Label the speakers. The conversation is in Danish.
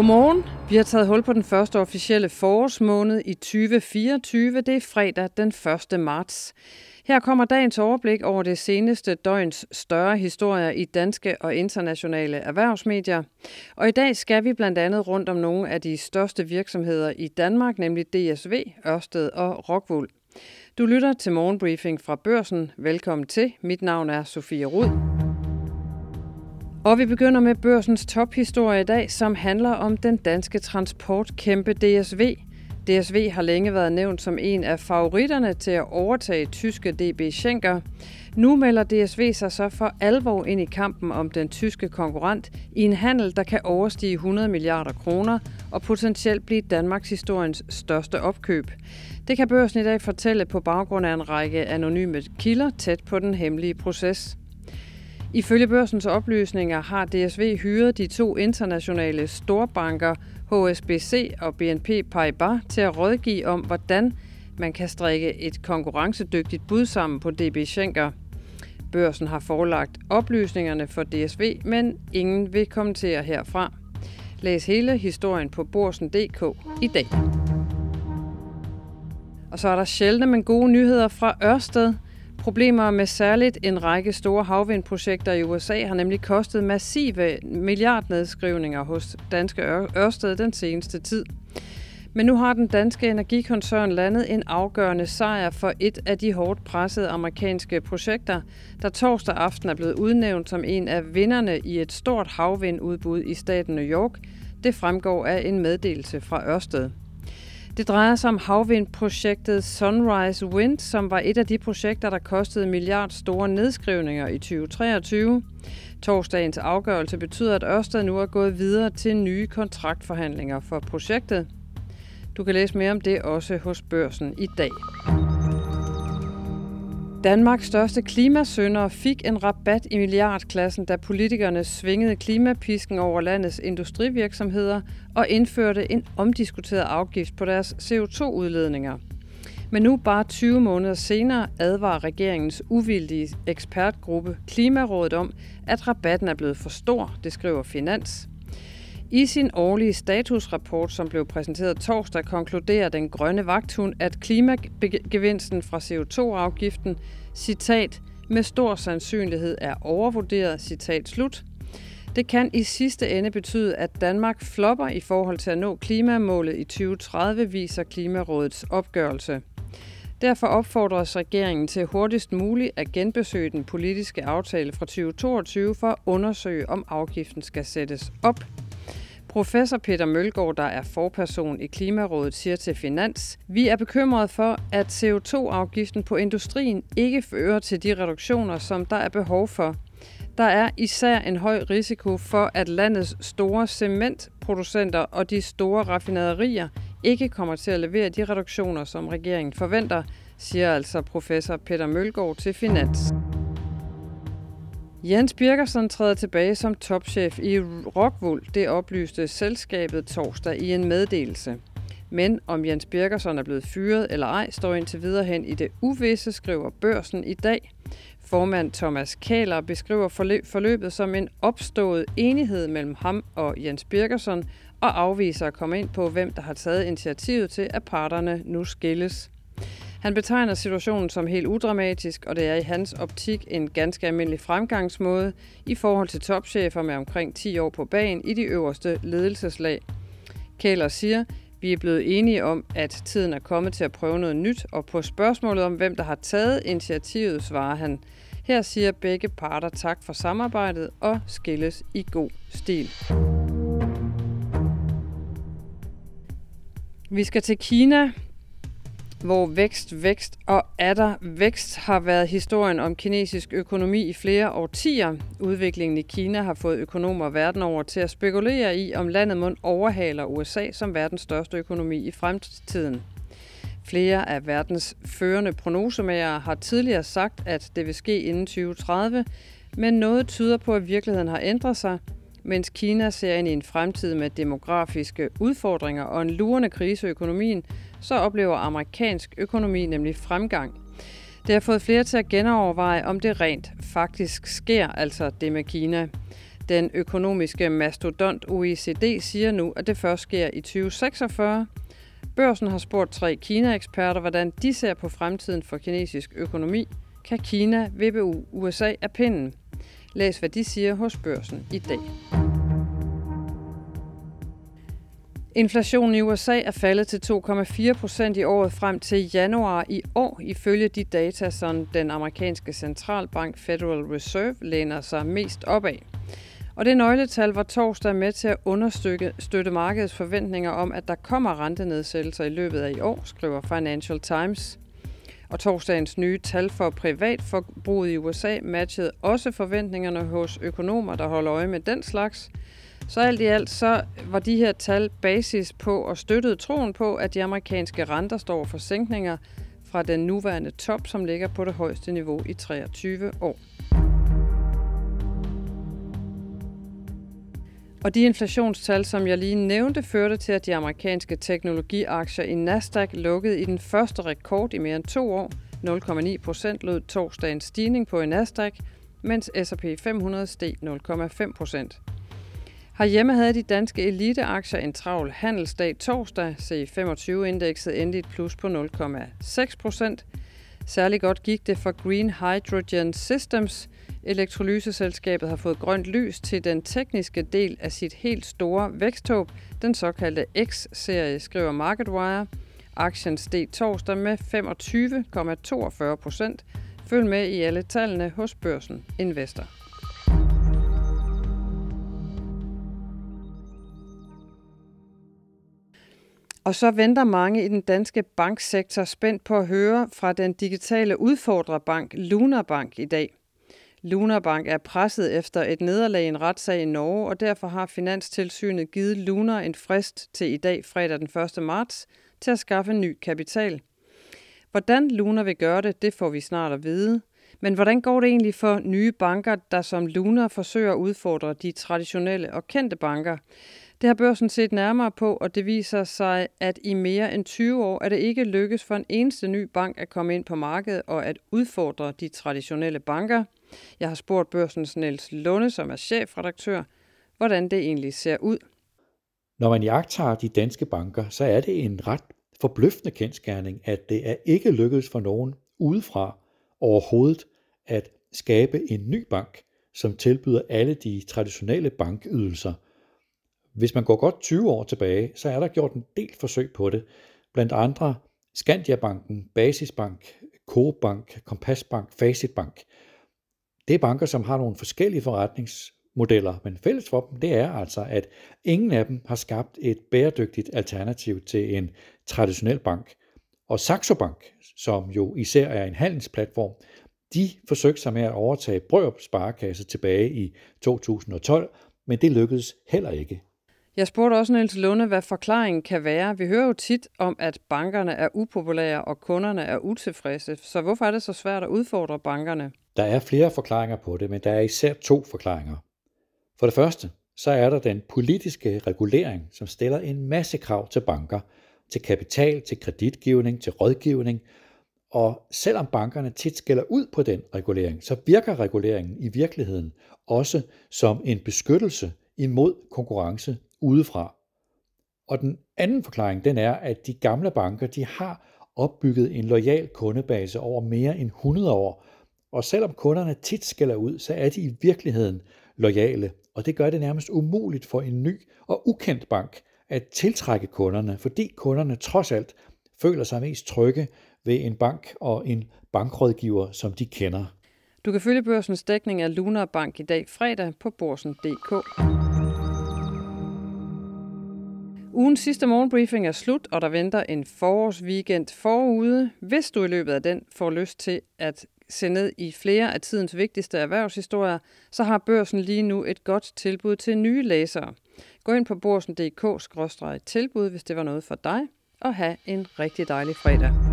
Speaker 1: Godmorgen. Vi har taget hul på den første officielle forårsmåned i 2024. Det er fredag den 1. marts. Her kommer dagens overblik over det seneste døgns større historier i danske og internationale erhvervsmedier. Og i dag skal vi blandt andet rundt om nogle af de største virksomheder i Danmark, nemlig DSV, Ørsted og Rockwool. Du lytter til morgenbriefing fra børsen. Velkommen til. Mit navn er Sofie Rud. Og vi begynder med børsens tophistorie i dag, som handler om den danske transportkæmpe DSV. DSV har længe været nævnt som en af favoritterne til at overtage tyske DB Schenker. Nu melder DSV sig så for alvor ind i kampen om den tyske konkurrent i en handel, der kan overstige 100 milliarder kroner og potentielt blive Danmarks historiens største opkøb. Det kan børsen i dag fortælle på baggrund af en række anonyme kilder tæt på den hemmelige proces. Ifølge børsens oplysninger har DSV hyret de to internationale storbanker HSBC og BNP Paribas til at rådgive om, hvordan man kan strikke et konkurrencedygtigt bud sammen på DB Schenker. Børsen har forelagt oplysningerne for DSV, men ingen vil kommentere herfra. Læs hele historien på borsen.dk i dag. Og så er der sjældne, men gode nyheder fra Ørsted – Problemer med særligt en række store havvindprojekter i USA har nemlig kostet massive milliardnedskrivninger hos danske Ørsted den seneste tid. Men nu har den danske energikoncern landet en afgørende sejr for et af de hårdt pressede amerikanske projekter, der torsdag aften er blevet udnævnt som en af vinderne i et stort havvindudbud i staten New York. Det fremgår af en meddelelse fra Ørsted. Det drejer sig om havvindprojektet Sunrise Wind, som var et af de projekter, der kostede milliard store nedskrivninger i 2023. Torsdagens afgørelse betyder, at Ørsted nu er gået videre til nye kontraktforhandlinger for projektet. Du kan læse mere om det også hos børsen i dag. Danmarks største klimasønder fik en rabat i milliardklassen, da politikerne svingede klimapisken over landets industrivirksomheder og indførte en omdiskuteret afgift på deres CO2-udledninger. Men nu bare 20 måneder senere advarer regeringens uvildige ekspertgruppe Klimarådet om, at rabatten er blevet for stor, det skriver Finans. I sin årlige statusrapport, som blev præsenteret torsdag, konkluderer den grønne vagthund, at klimagevinsten fra CO2-afgiften, citat, med stor sandsynlighed er overvurderet, citat slut. Det kan i sidste ende betyde, at Danmark flopper i forhold til at nå klimamålet i 2030, viser Klimarådets opgørelse. Derfor opfordres regeringen til hurtigst muligt at genbesøge den politiske aftale fra 2022 for at undersøge, om afgiften skal sættes op. Professor Peter Mølgaard, der er forperson i Klimarådet, siger til Finans, vi er bekymrede for, at CO2-afgiften på industrien ikke fører til de reduktioner, som der er behov for. Der er især en høj risiko for, at landets store cementproducenter og de store raffinaderier ikke kommer til at levere de reduktioner, som regeringen forventer, siger altså professor Peter Mølgaard til Finans. Jens Birkersen træder tilbage som topchef i Rockwool, det oplyste selskabet torsdag i en meddelelse. Men om Jens Birkersen er blevet fyret eller ej, står indtil videre hen i det uvisse, skriver børsen i dag. Formand Thomas Kæler beskriver forløbet som en opstået enighed mellem ham og Jens Birkersen og afviser at komme ind på, hvem der har taget initiativet til, at parterne nu skilles. Han betegner situationen som helt udramatisk, og det er i hans optik en ganske almindelig fremgangsmåde i forhold til topchefer med omkring 10 år på banen i de øverste ledelseslag. Kæler siger, vi er blevet enige om, at tiden er kommet til at prøve noget nyt, og på spørgsmålet om, hvem der har taget initiativet, svarer han, her siger begge parter tak for samarbejdet og skilles i god stil. Vi skal til Kina, hvor vækst, vækst og atter vækst har været historien om kinesisk økonomi i flere årtier. Udviklingen i Kina har fået økonomer verden over til at spekulere i, om landet må overhaler USA som verdens største økonomi i fremtiden. Flere af verdens førende prognosemager har tidligere sagt, at det vil ske inden 2030, men noget tyder på, at virkeligheden har ændret sig, mens Kina ser ind i en fremtid med demografiske udfordringer og en lurende krise i økonomien, så oplever amerikansk økonomi nemlig fremgang. Det har fået flere til at genoverveje, om det rent faktisk sker, altså det med Kina. Den økonomiske mastodont OECD siger nu, at det først sker i 2046. Børsen har spurgt tre Kina-eksperter, hvordan de ser på fremtiden for kinesisk økonomi. Kan Kina VBU USA af pinden? Læs, hvad de siger hos børsen i dag. Inflationen i USA er faldet til 2,4 procent i året frem til januar i år, ifølge de data, som den amerikanske centralbank Federal Reserve læner sig mest op af. Og det nøgletal var torsdag med til at understøtte støtte markedets forventninger om, at der kommer rentenedsættelser i løbet af i år, skriver Financial Times. Og torsdagens nye tal for privatforbruget i USA matchede også forventningerne hos økonomer, der holder øje med den slags – så alt i alt så var de her tal basis på og støttede troen på, at de amerikanske renter står for sænkninger fra den nuværende top, som ligger på det højeste niveau i 23 år. Og de inflationstal, som jeg lige nævnte, førte til, at de amerikanske teknologiaktier i Nasdaq lukkede i den første rekord i mere end to år. 0,9 procent lød torsdagens stigning på i Nasdaq, mens S&P 500 steg 0,5 procent. Herhjemme havde de danske eliteaktier en travl handelsdag torsdag. C25-indekset endte et plus på 0,6 procent. Særligt godt gik det for Green Hydrogen Systems. Elektrolyseselskabet har fået grønt lys til den tekniske del af sit helt store væksthåb, den såkaldte X-serie, skriver MarketWire. Aktien steg torsdag med 25,42 procent. Følg med i alle tallene hos Børsen Investor. Og så venter mange i den danske banksektor spændt på at høre fra den digitale udfordrerbank Luna Bank i dag. Luna Bank er presset efter et nederlag i en retssag i Norge, og derfor har Finanstilsynet givet Luna en frist til i dag, fredag den 1. marts, til at skaffe ny kapital. Hvordan Luna vil gøre det, det får vi snart at vide. Men hvordan går det egentlig for nye banker, der som Luna forsøger at udfordre de traditionelle og kendte banker? Det har børsen set nærmere på, og det viser sig, at i mere end 20 år er det ikke lykkes for en eneste ny bank at komme ind på markedet og at udfordre de traditionelle banker. Jeg har spurgt børsens Niels Lunde, som er chefredaktør, hvordan det egentlig ser ud.
Speaker 2: Når man jagter de danske banker, så er det en ret forbløffende kendskærning, at det er ikke lykkedes for nogen udefra overhovedet at skabe en ny bank, som tilbyder alle de traditionelle bankydelser – hvis man går godt 20 år tilbage, så er der gjort en del forsøg på det. Blandt andre Skandiabanken, Basisbank, Coop Bank, Kompasbank, Facitbank. Det er banker, som har nogle forskellige forretningsmodeller, men fælles for dem, det er altså, at ingen af dem har skabt et bæredygtigt alternativ til en traditionel bank. Og Saxo Bank, som jo især er en handelsplatform, de forsøgte sig med at overtage Brørup Sparekasse tilbage i 2012, men det lykkedes heller ikke.
Speaker 1: Jeg spurgte også Niels Lunde, hvad forklaringen kan være. Vi hører jo tit om, at bankerne er upopulære og kunderne er utilfredse. Så hvorfor er det så svært at udfordre bankerne?
Speaker 2: Der er flere forklaringer på det, men der er især to forklaringer. For det første, så er der den politiske regulering, som stiller en masse krav til banker, til kapital, til kreditgivning, til rådgivning. Og selvom bankerne tit skælder ud på den regulering, så virker reguleringen i virkeligheden også som en beskyttelse imod konkurrence udefra. Og den anden forklaring, den er, at de gamle banker, de har opbygget en lojal kundebase over mere end 100 år. Og selvom kunderne tit skælder ud, så er de i virkeligheden lojale. Og det gør det nærmest umuligt for en ny og ukendt bank at tiltrække kunderne, fordi kunderne trods alt føler sig mest trygge ved en bank og en bankrådgiver, som de kender.
Speaker 1: Du kan følge børsens dækning af Lunar Bank i dag fredag på borsen.dk. Ugens sidste morgenbriefing er slut, og der venter en forårsweekend forude. Hvis du i løbet af den får lyst til at se ned i flere af tidens vigtigste erhvervshistorier, så har børsen lige nu et godt tilbud til nye læsere. Gå ind på borsen.dk-tilbud, hvis det var noget for dig, og have en rigtig dejlig fredag.